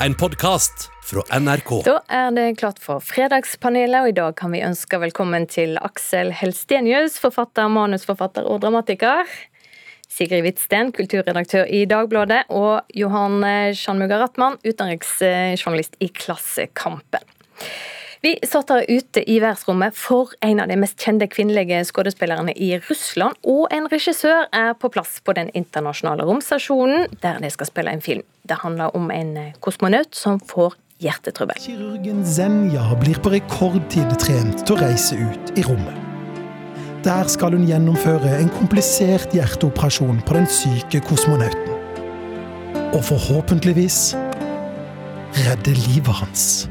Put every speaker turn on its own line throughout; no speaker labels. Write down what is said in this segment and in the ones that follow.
en podkast fra NRK.
Da er det klart for Fredagspanelet, og i dag kan vi ønske velkommen til Aksel Helstenius, forfatter, manusforfatter og dramatiker. Sigrid Hvitsten, kulturredaktør i Dagbladet, og Johan Sjanmuga Rattmann, utenriksjournalist i Klassekampen. Vi satt her ute i verdensrommet for en av de mest kjente kvinnelige skuespillerne i Russland, og en regissør er på plass på den internasjonale romstasjonen, der de skal spille en film. Det handler om en kosmonaut som får hjertetrøbbel.
Kirurgen Zenja blir på rekordtid trent til å reise ut i rommet. Der skal hun gjennomføre en komplisert hjerteoperasjon på den syke kosmonauten. Og forhåpentligvis redde livet hans.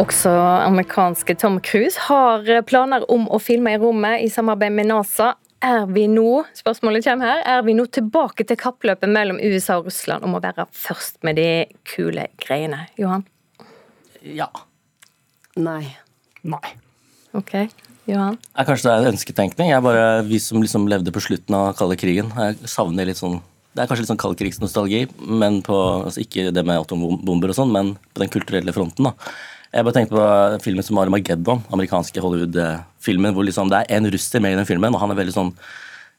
Også amerikanske Tom Cruise har planer om å filme i rommet i samarbeid med NASA. Er vi nå spørsmålet kommer her, er vi nå tilbake til kappløpet mellom USA og Russland om å være først med de kule greiene? Johan?
Ja.
Nei.
Nei.
Ok, Johan?
Jeg, kanskje det er en ønsketenkning. Jeg bare, Vi som liksom levde på slutten av kalde krigen, jeg savner litt sånn det er kanskje litt sånn kaldkrigsnostalgi, men på, altså ikke det med atombomber og sånn, men på den kulturelle fronten. da. Jeg bare tenkte på filmen som Armageddon, amerikanske Hollywood-filmen, hvor liksom det er en russer med i den filmen, og han er veldig sånn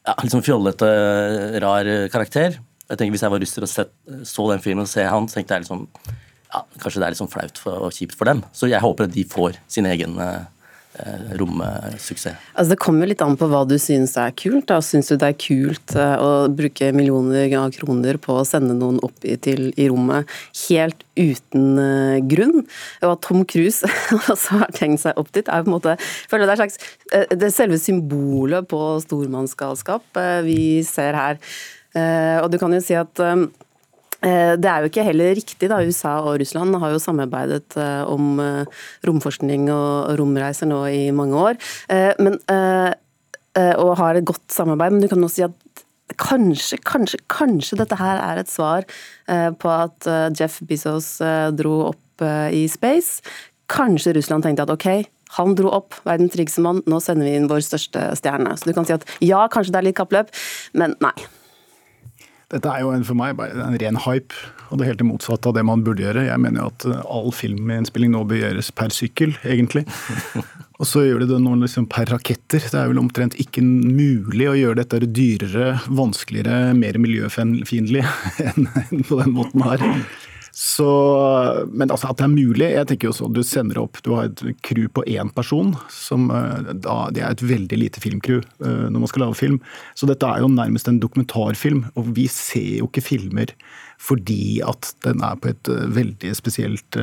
ja, sånn fjollete, rar karakter. Jeg tenker Hvis jeg var russer og sett, så den filmen og ser han, så tenkte jeg liksom ja, kanskje det er litt sånn flaut for, og kjipt for dem. Så jeg håper at de får sin egen Eh, romsuksess?
Altså Det kommer litt an på hva du syns er kult. da. Syns du det er kult eh, å bruke millioner av kroner på å sende noen opp i, til, i rommet helt uten uh, grunn? Og at Tom Cruise også har tenkt seg opp dit, er på en måte føler det er slags uh, det selve symbolet på stormannsgalskap vi ser her. og du kan jo si at Eh, det er jo ikke heller riktig. da, USA og Russland har jo samarbeidet eh, om eh, romforskning og romreiser nå i mange år. Men, og har et godt samarbeid, men du kan også si at kanskje, kanskje, kanskje dette her er et svar på at Jeff Bezos dro opp i space. Kanskje Russland tenkte at ok, han dro opp, verdens rikeste mann, nå sender vi inn vår største stjerne. Så du kan si at ja, kanskje det er litt kappløp, men nei.
Dette er jo en, for meg en ren hype, og det er helt det motsatte av det man burde gjøre. Jeg mener jo at eh, all filminnspilling nå bør gjøres per sykkel, egentlig. Og så gjør de det nå liksom per raketter. Det er vel omtrent ikke mulig å gjøre dette dyrere, vanskeligere, mer miljøfiendtlig enn på den måten her. Så, men altså at det er mulig Jeg tenker jo så, Du sender opp, du har et crew på én person. som eh, da, Det er et veldig lite filmcrew eh, når man skal lage film. Så dette er jo nærmest en dokumentarfilm. Og vi ser jo ikke filmer fordi at den er på et eh, veldig spesielt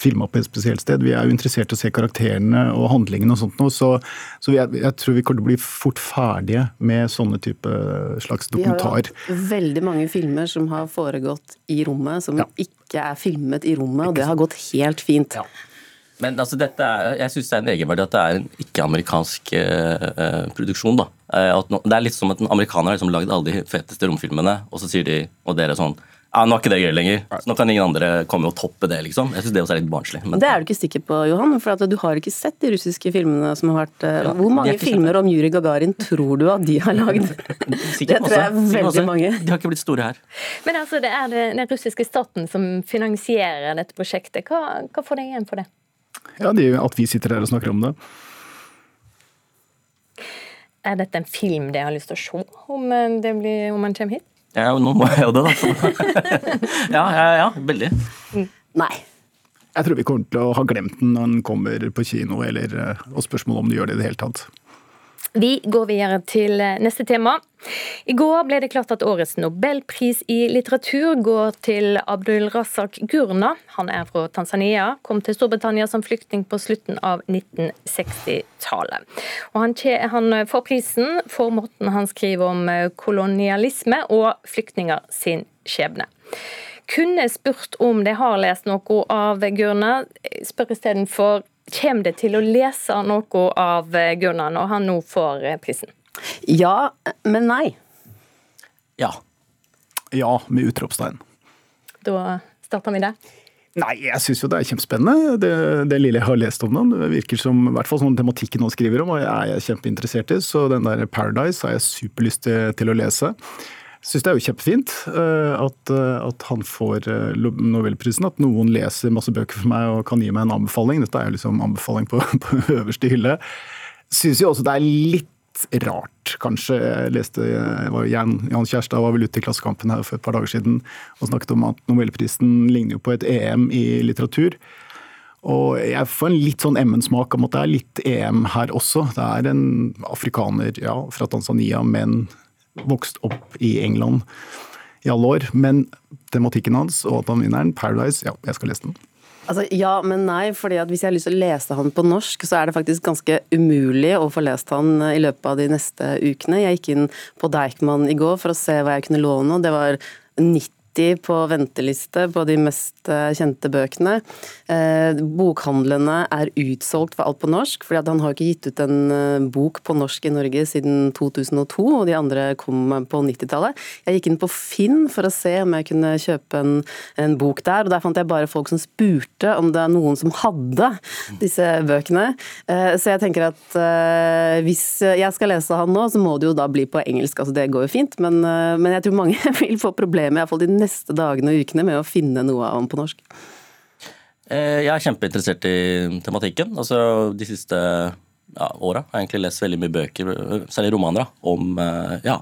filma på et spesielt sted. Vi er jo interessert i å se karakterene og handlingene og sånt noe, så, så jeg, jeg, tror vi kommer til å bli fort ferdige med sånne type slags dokumentar.
Vi har jo veldig mange filmer som har foregått i rommet, som ja. ikke er filmet i rommet, og det har gått helt fint. Ja.
Men altså, dette er, jeg syns det er en egenverdi at det er en ikke-amerikansk uh, produksjon. da. Uh, no, det er litt som at en amerikaner har liksom lagd alle de feteste romfilmene, og så sier de, og dere sånn ja, nå er ikke det gøy lenger. Så nå kan ingen andre komme og toppe det. liksom. Jeg synes Det også er litt barnslig.
Men... Det er du ikke sikker på, Johan. For du har ikke sett de russiske filmene som har vært ja, Hvor mange filmer om Juri Gagarin tror du at de har lagd? det tror jeg er veldig mange.
De har ikke blitt store her.
Men altså, det er den russiske staten som finansierer dette prosjektet. Hva, hva får deg igjen for det?
Ja, det er jo At vi sitter her og snakker om det.
Er dette en film de har lyst til å se om, det blir, om man kommer hit?
Ja, nå må jeg jo det, da. ja, ja, ja, veldig.
Nei.
Jeg tror vi kommer til å ha glemt den når den kommer på kino, eller, eh, og spørsmålet om de gjør det i det hele tatt.
Vi går videre til neste tema. I går ble det klart at årets nobelpris i litteratur går til Abdul Razak Gurna. Han er fra Tanzania, kom til Storbritannia som flyktning på slutten av 1960-tallet. Han, han, får prisen for måten han skriver om kolonialisme og flyktninger sin skjebne kunne spurt om de har lest noe av Gurna. Spør istedenfor Kommer det til å lese noe av Gunnar når han nå får eh, prisen?
Ja, men nei.
Ja. Ja, med utropstegn.
Da starter vi der.
Nei, jeg syns jo det er kjempespennende, det, det, lille jeg har lest om den. Det virker som i hvert fall sånn tematikken han skriver om, og jeg er kjempeinteressert i. Så den der Paradise har jeg superlyst til, til å lese. Syns det er jo kjempefint uh, at, uh, at, han får uh, nobelprisen. At noen leser masse bøker for meg og kan gi meg en anbefaling. Dette er jo liksom anbefaling på, på øverste hylle. Syns jo også det er litt rart, kanskje. Jeg leste Jan, Jan Kjærstad var vel ute i Klassekampen her for et par dager siden og snakket om at nobelprisen ligner jo på et EM i litteratur. Og jeg får en litt sånn Emmen-smak om at det er litt EM her også. Det er en afrikaner ja, fra Tanzania, men vokst opp i England i alle år. Men tematikken hans og at han vinner den, Paradise, ja, jeg skal lese den.
Altså, ja, men nei. fordi at Hvis jeg har lyst til å lese han på norsk, så er det faktisk ganske umulig å få lest han i løpet av de neste ukene. Jeg gikk inn på Deichman i går for å se hva jeg kunne låne, og det var 90 90 på venteliste på de mest eh, kjente bøkene. Eh, bokhandlene er utsolgt for alt på norsk, for han har ikke gitt ut en eh, bok på norsk i Norge siden 2002, og de andre kom på 90-tallet. Jeg gikk inn på Finn for å se om jeg kunne kjøpe en, en, bok der, og der fant jeg bare folk som spurte om det er noen som hadde disse bøkene. Så jeg tenker at hvis jeg skal lese han nå, så må det jo da bli på engelsk, altså det går jo fint, men, men jeg tror mange vil få problemer, iallfall de neste dagene og ukene med å finne noe av ham på norsk?
Eh, jeg er kjempeinteressert i tematikken. Altså, de siste ja, åra har jeg egentlig lest veldig mye bøker, særlig romaner, om eh, ja,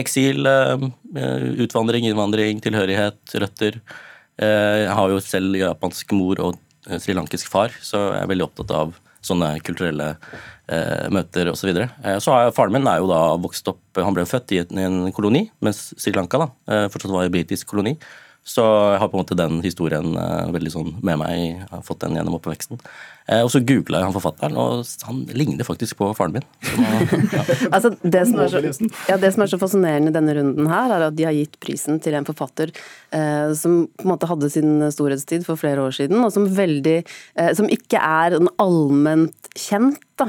eksil, eh, utvandring, innvandring, tilhørighet, røtter. Jeg har jo selv japansk mor og srilankisk far, så jeg er veldig opptatt av sånne kulturelle eh, møter osv. Så, videre. eh, så faren min er jo da vokst opp Han ble født i en koloni, mens Sri Lanka da, eh, fortsatt var en britisk koloni. Så jeg har på en måte den historien uh, veldig sånn med meg. Jeg har fått den gjennom oppveksten. Uh, og så googla jeg han forfatteren, og han ligner faktisk på faren min. Så,
ja. altså, det, som så, ja, det, som er så, fascinerende i denne runden her, er at de har gitt prisen til en forfatter eh, som på en måte hadde sin storhetstid for flere år siden, og som, veldig, som ikke er en allment kjent. da.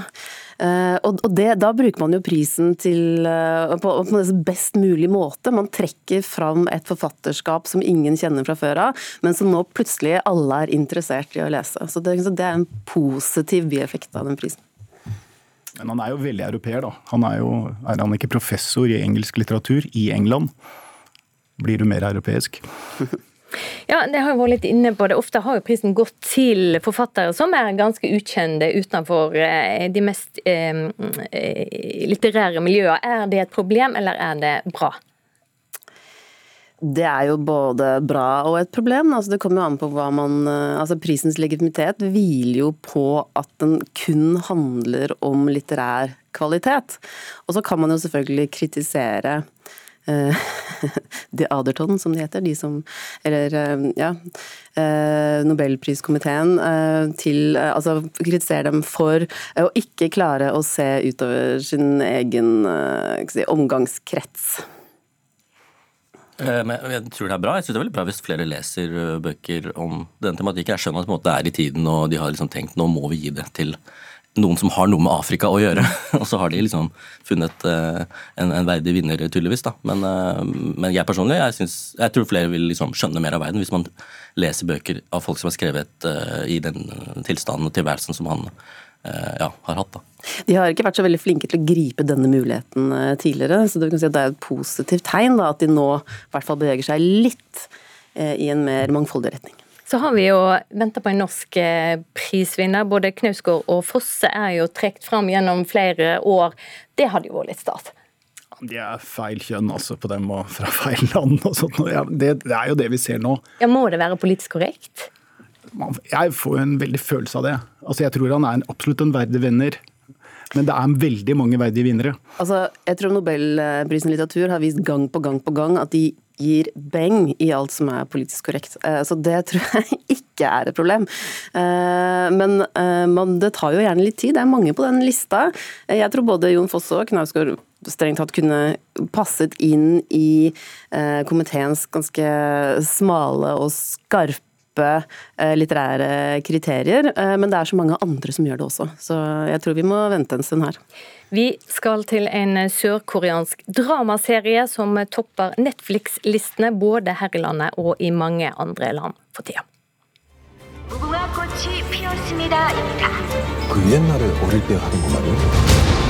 Uh, og det, Da bruker man jo prisen til, uh, på, på best mulig måte. Man trekker fram et forfatterskap som ingen kjenner fra før av, men som nå plutselig alle er interessert i å lese. Så Det, det er en positiv bieffekt av den prisen.
Men han er jo veldig europeer, da. Han er, jo, er han ikke professor i engelsk litteratur i England? Blir du mer europeisk?
Ja, det har jo vært litt inne på det. Ofte har jo prisen gått til forfattere som er ganske ukjente utenfor eh, de mest eh, eh, litterære miljøene. Er det et problem, eller er det bra?
Det er jo både bra og et problem. Altså, det kommer jo an på hva man eh, altså Prisens legitimitet hviler jo på at den kun handler om litterær kvalitet. Og så kan man jo selvfølgelig kritisere Eh, The Aderton, som de heter. De som Eller, eh, ja. Nobelpriskomiteen til Altså kritisere dem for å ikke klare å se utover sin egen si, omgangskrets.
Men jeg tror det er bra. Jeg synes det er veldig bra hvis flere leser bøker om den tematikken. Jeg skjønner at det er i tiden, og de har liksom tenkt nå må vi gi det til noen som har noe med Afrika å gjøre. Og så har de liksom funnet uh, en, en, verdig vinner, tydeligvis. da. Men, men jeg personlig, jeg, synes, jeg, tror flere vil liksom skjønne mer av verden hvis man leser bøker av folk som har skrevet i den tilstanden og tilværelsen som han ja, har hatt. da.
De har ikke vært så veldig flinke til å gripe denne muligheten tidligere, så det, si det er et positivt tegn da, at de nå i hvert fall beveger seg litt i en mer mangfoldig retning.
Så har vi jo venta på en norsk eh, prisvinner. Både Knausgård og Fosse er jo trukket fram gjennom flere år. Det hadde jo vært litt stas.
De er feil kjønn altså på dem, og fra feil land og sånt. Ja, det, det, er jo det vi ser nå.
Ja, Må det være politisk korrekt?
Jeg får jo en veldig følelse av det. Altså, Jeg tror han er en, absolutt en verdig vinner. Men det er veldig mange verdige vinnere.
Altså, jeg tror Nobelprisen i litteratur har vist gang på gang på gang at de gir beng i alt som er politisk korrekt. Eh, så det tror jeg ikke er et problem. Men man, men det tar jo gjerne litt tid. Det er mange på den lista. Jeg tror både Jon Fosse og Knausgård strengt tatt kunne passet inn i komiteens ganske smale og skarpe litterære kriterier, men det er så mange andre som gjør det også. Så jeg tror vi må vente en stund her.
Vi skal til en sørkoreansk dramaserie som topper Netflix-listene både her i landet og i mange andre land for tida.
무궁화 꽃이 피었습니다입니다.
그 옛날에 어릴 때 하는 거 말이야?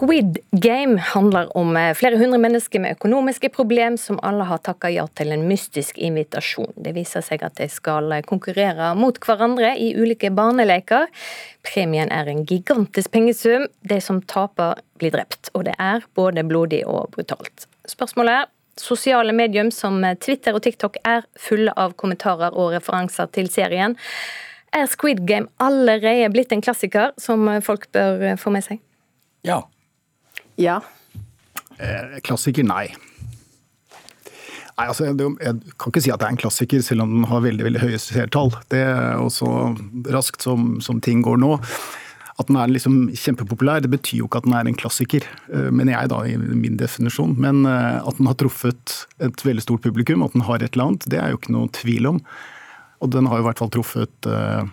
Squid Game handler om eh, flere hundre mennesker med økonomiske problem som alle har takka ja til en mystisk invitasjon. Det viser seg at de skal eh, konkurrere mot hverandre i ulike barneleker. Premien er en gigantisk pengesum. De som taper, blir drept. Og det er både blodig og brutalt. Spørsmålet er Sosiale medium som eh, Twitter og TikTok er fulle av kommentarer og referanser til serien. Er Squid Game allerede blitt en klassiker som folk bør få med seg?
Ja.
Ja.
Eh, Klassiker, nei. Nei, altså, jeg, kan ikke si at det er en klassiker, selv om den har veldig veldig høye seertall. Det er også raskt som, som ting går nå. At den er liksom kjempepopulær, det betyr jo ikke at den er en klassiker, Men mener jeg da, i min definisjon. Men eh, at den har truffet et veldig stort publikum, at den har et eller annet, det er jo ikke noe tvil om. Og den har jo i hvert fall truffet eh,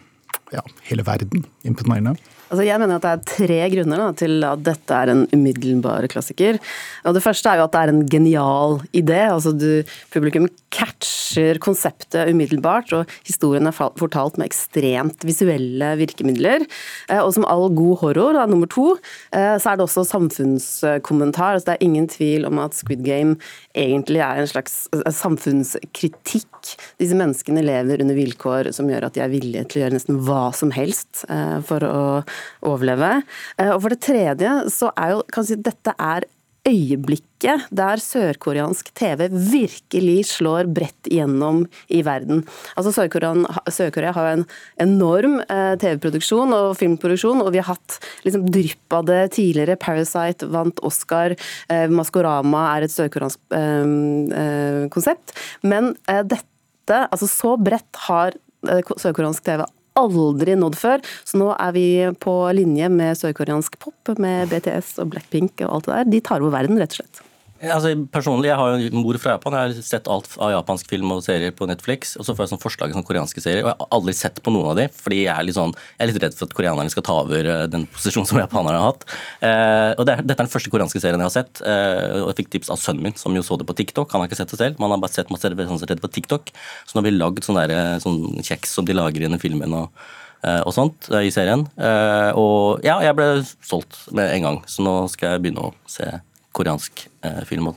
ja, hele verden, imponerende.
Altså jeg mener at det er tre grunner da, til at dette er en umiddelbar klassiker. Og Det første er jo at det er en genial idé. altså du, Publikum catcher konseptet umiddelbart, og historien er fortalt med ekstremt visuelle virkemidler. Eh, Og som all god horror, da, nummer to, eh, så er det også samfunnskommentar. altså Det er ingen tvil om at Squid Game egentlig er en slags eh, samfunnskritikk. Disse menneskene lever under vilkår som gjør at de er villige til å gjøre nesten hva som helst for å overleve. Eh, Og for det tredje så er jo kan si, dette er øyeblikket der sørkoreansk TV virkelig slår bredt igjennom i verden. Altså Sør-Korea Sør har en enorm eh, TV-produksjon og filmproduksjon, og vi har hatt liksom drypp av det tidligere. Parasite vant Oscar, eh, Maskorama er et sørkoreansk eh, eh, konsept. Men eh, dette, altså så bredt har eh, sørkoreansk TV aldri nådd før. Så nå er vi på linje med sørkoreansk pop, med BTS og Blackpink og alt det der. De tar over verden, rett og slett.
Altså, personlig, Jeg har jo en mor fra Japan. Jeg har sett alt av japansk film og serier på Netflix. Og så får jeg sånn forslag i sånne koreanske serier, og jeg har aldri sett på noen av de, fordi jeg er litt, sånn, jeg er litt redd for at koreanerne skal ta over eh, den posisjonen som japanerne har hatt. Eh, og det Dette er den første koreanske serien jeg har sett. Eh, og Jeg fikk tips av sønnen min, som jo så det på TikTok. Han har ikke sett det selv, men han har bare sett masse sånn serier på TikTok. Så nå har vi lagd sånn, eh, sånn kjeks som de lager i denne filmen. og eh, og sånt i serien. Og ja, jeg ble solgt med en gang, så nå skal jeg begynne å se koreansk eh, film.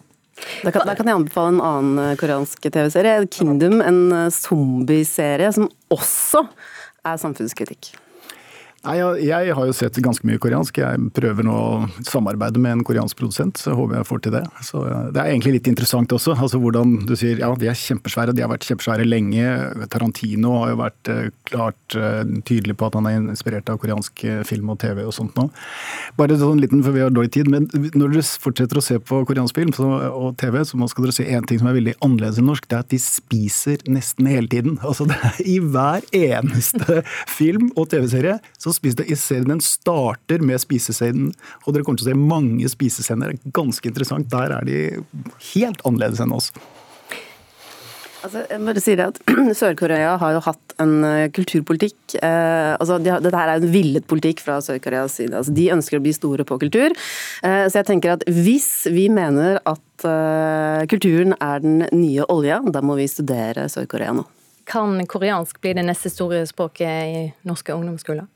Da kan, da kan jeg anbefale en annen eh, koreansk TV-serie, Kingdom, en eh, zombieserie som også er samfunnskritikk.
Nei, jeg, jeg har jo sett ganske mye koreansk. Jeg prøver nå å samarbeide med en koreansk produsent, så håper jeg får til det. Så Det er egentlig litt interessant også, altså hvordan du sier ja, de er kjempesvære, de har vært kjempesvære lenge. Tarantino har jo vært eh, klart eh, tydelig på at han er inspirert av koreansk eh, film og TV og sånt nå. Bare sånn liten, for vi har dårlig tid, men når dere fortsetter å se på koreansk film og TV, så skal dere se en ting som er veldig annerledes enn norsk, det er at de spiser nesten hele tiden. Altså det er I hver eneste film og TV-serie så spiser de, serien den starter med spisescenen, og dere kommer til å se mange spisescener. Er Ganske interessant. Der er de helt annerledes enn oss.
Altså, jeg bare sier det at Sør-Korea har jo hatt en eh, kulturpolitikk. Eh, altså, de har, dette her er en villet politikk fra Sør-Koreas side. Altså, de ønsker å bli store på kultur. Eh, så jeg tenker at hvis vi mener at eh, kulturen er den nye olja, da må vi studere Sør-Korea nå.
Kan koreansk bli det neste store språket i norske ungdomsskoler?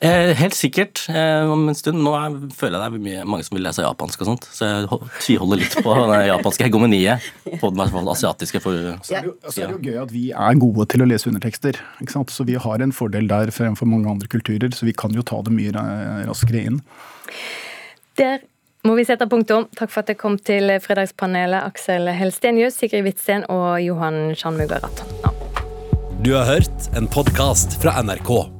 Eh, helt sikkert eh, om en stund. Nå er, føler jeg det er mye, mange som vil lese japansk og sånt, så jeg tviholder litt på det japanske hegemoniet. På den hvert fall asiatiske. For,
Så er det, jo, så er det jo gøy at vi er gode til å lese undertekster. Ikke sant? Så vi har en fordel der fremfor mange andre kulturer, så vi kan jo ta det mye raskere inn.
Der må vi sette punktum. Takk for at dere kom til fredagspanelet, Aksel Helstenius, Sigrid Hvitsten og Johan Sjanmugga
Du har hørt en podkast fra NRK.